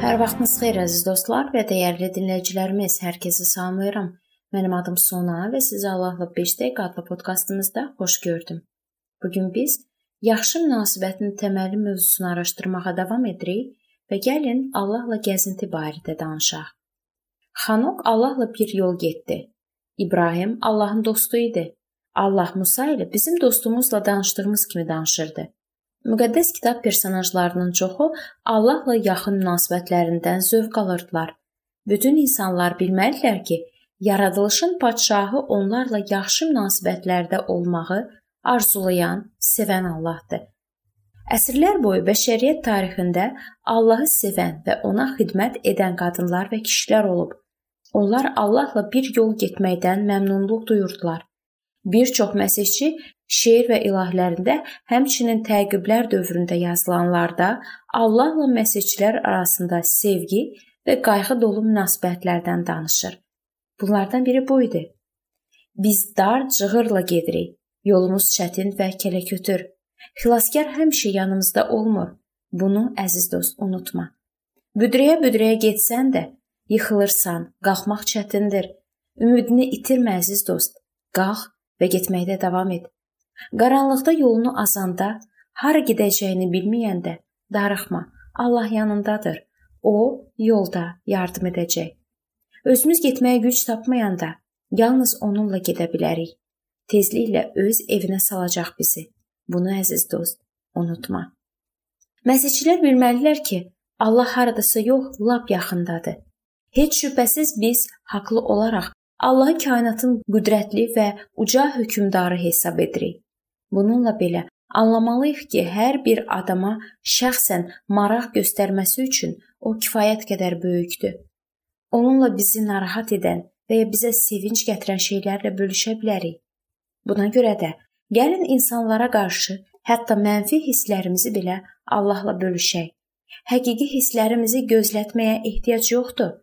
Hər vaxtınız xeyir əziz dostlar və dəyərli dinləyicilərimiz. Hər kəsi salamlayıram. Mənim adım Sona və sizi Allahla 5 dəqiqə adlı podkastımızda xoş gördüm. Bu gün biz yaxşı münasibətin təməli mövzusunu araşdırmağa davam edirik və gəlin Allahla gəzinti barədə danışaq. Xanok Allahla bir yol getdi. İbrahim Allahın dostu idi. Allah Musa ilə bizim dostumuzla danışdığımız kimi danışırdı. Müqəddəs kitab personajlarının çoxu Allahla yaxın münasibətlərindən zövq alırdılar. Bütün insanlar bilməlidirlər ki, yaradılışın padşahı onlarla yaxşı münasibətlərdə olmağı arzulayan, sevən Allahdır. Əsrlər boyu bəşəriyyət tarixində Allahı sevən və ona xidmət edən qadınlar və kişilər olub. Onlar Allahla bir yol getməkdən məmnunluq duyurdular. Bir çox məsihçi şeir və ilahlərində, həmçinin təqiblər dövründə yazılanlarda Allahla məsihçilər arasında sevgi və qayğı dolu münasibətlərdən danışır. Bunlardan biri bu idi. Biz dar cığırla gedirik. Yolumuz çətin və kələkötür. Xilaskar həmişə yanımızda olmur. Bunu əziz dost unutma. Büdrəyə-büdrəyə getsən də yıxılırsan, qalxmaq çətindir. Ümidini itirmə əziz dost. Qalx və getməkdə davam et. Qaranlıqda yolunu azanda, hara gedəcəyini bilməyəndə darıxma. Allah yanındadır. O yolda yardım edəcək. Özümüz getməyə güc tapmayanda yalnız onunla gedə bilərik. Tezliklə öz evinə salacaq bizi. Bunu əziz dost, unutma. Məsihçilər bilməlilər ki, Allah haradasa yox, lap yaxındadır. Heç şübhəsiz biz haqlı olaraq Allahı kainatın qüdrətli və uca hökmdarı hesab edirik. Bununla belə anlamalıyıq ki, hər bir adama şəxsən maraq göstərməsi üçün o kifayət qədər böyükdür. Onunla bizi narahat edən və ya bizə sevinc gətirən şeylərlə bölüşə bilərik. Buna görə də gəlin insanlara qarşı hətta mənfi hisslərimizi belə Allahla bölüşək. Həqiqi hisslərimizi gözlətməyə ehtiyac yoxdur.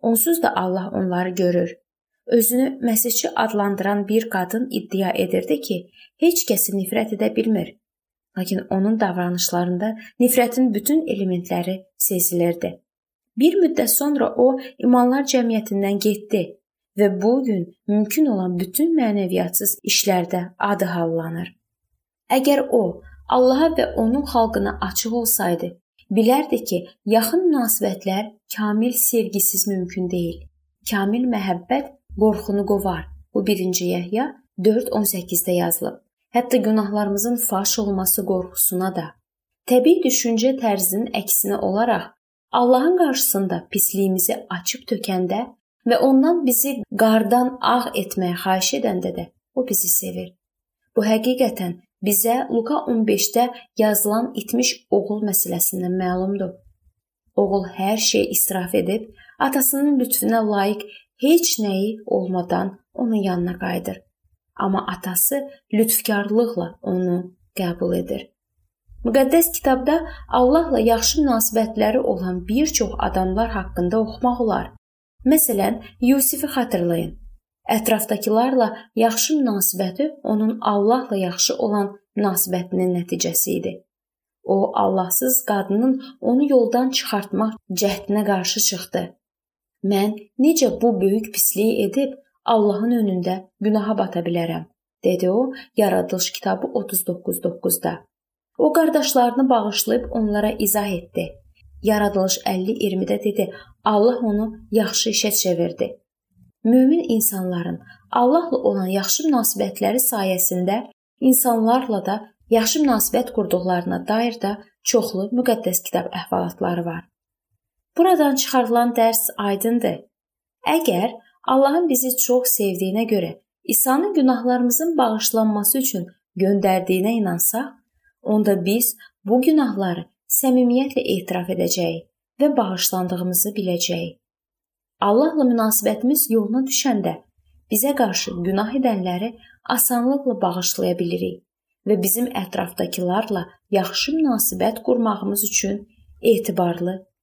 Onsuz da Allah onları görür. Özünü məsihçi adlandıran bir qadın iddia edirdi ki, heç kəsi nifrət edə bilmir. Lakin onun davranışlarında nifrətin bütün elementləri sezilirdi. Bir müddət sonra o imanlar cəmiyyətindən getdi və bu gün mümkün olan bütün mənəviyyatsız işlərdə adı hallanır. Əgər o Allaha və onun xalqına açıq olsaydı, bilərdi ki, yaxın münasibətlər kamil sevgisiz mümkün deyil. Kamil məhəbbət qorxunu qovar. Bu 1-ci Yəhya 4:18-də yazılıb. Hətta günahlarımızın faş olması qorxusuna da. Təbii düşüncə tərzinin əksinə olaraq Allahın qarşısında pisliyimizi açıb tökəndə və ondan bizi qardan ağ etməyə xahiş edəndə də o bizi sevir. Bu həqiqətən bizə Luka 15-də yazılan itmiş oğul məsələsindən məlumdur. Oğul hər şeyi israf edib atasının lütfündə layiq heç nəyi olmadan onun yanına qayıdır. Amma atası lütfkarlıqla onu qəbul edir. Müqəddəs kitabda Allahla yaxşı münasibətləri olan bir çox adamlar haqqında oxumaq olar. Məsələn, Yusifi xatırlayın. Ətrafdakılarla yaxşı münasibəti onun Allahla yaxşı olan münasibətinin nəticəsi idi. O, Allahsız qadının onu yoldan çıxartmaq cəhdinə qarşı çıxdı. Mən necə bu böyük pisliyi edib Allahın önündə günaha bata bilərəm, dedi o Yaradılış kitabı 39:9-da. O qardaşlarını bağışlayıb onlara izah etdi. Yaradılış 50:20-də dedi: Allah onu yaxşı işə çevirdi. Mömin insanların Allahla olan yaxşı münasibətləri sayəsində insanlarla da yaxşı münasibət qurduqlarına dair də çoxlu müqəddəs kitab əhvalatları var. Buradan çıxarılan dərs aydındır. Əgər Allahın bizi çox sevdiyinə görə İsa'nın günahlarımızın bağışlanması üçün göndərdiyinə inansaq, onda biz bu günahları səmimiyyətlə etiraf edəcəyik və bağışlandığımızı biləcəyik. Allahla münasibətimiz yoluna düşəndə bizə qarşı günah edənləri asanlıqla bağışlaya bilirik və bizim ətrafdakılarla yaxşı münasibət qurmağımız üçün etibarlı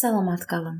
salamat qalın.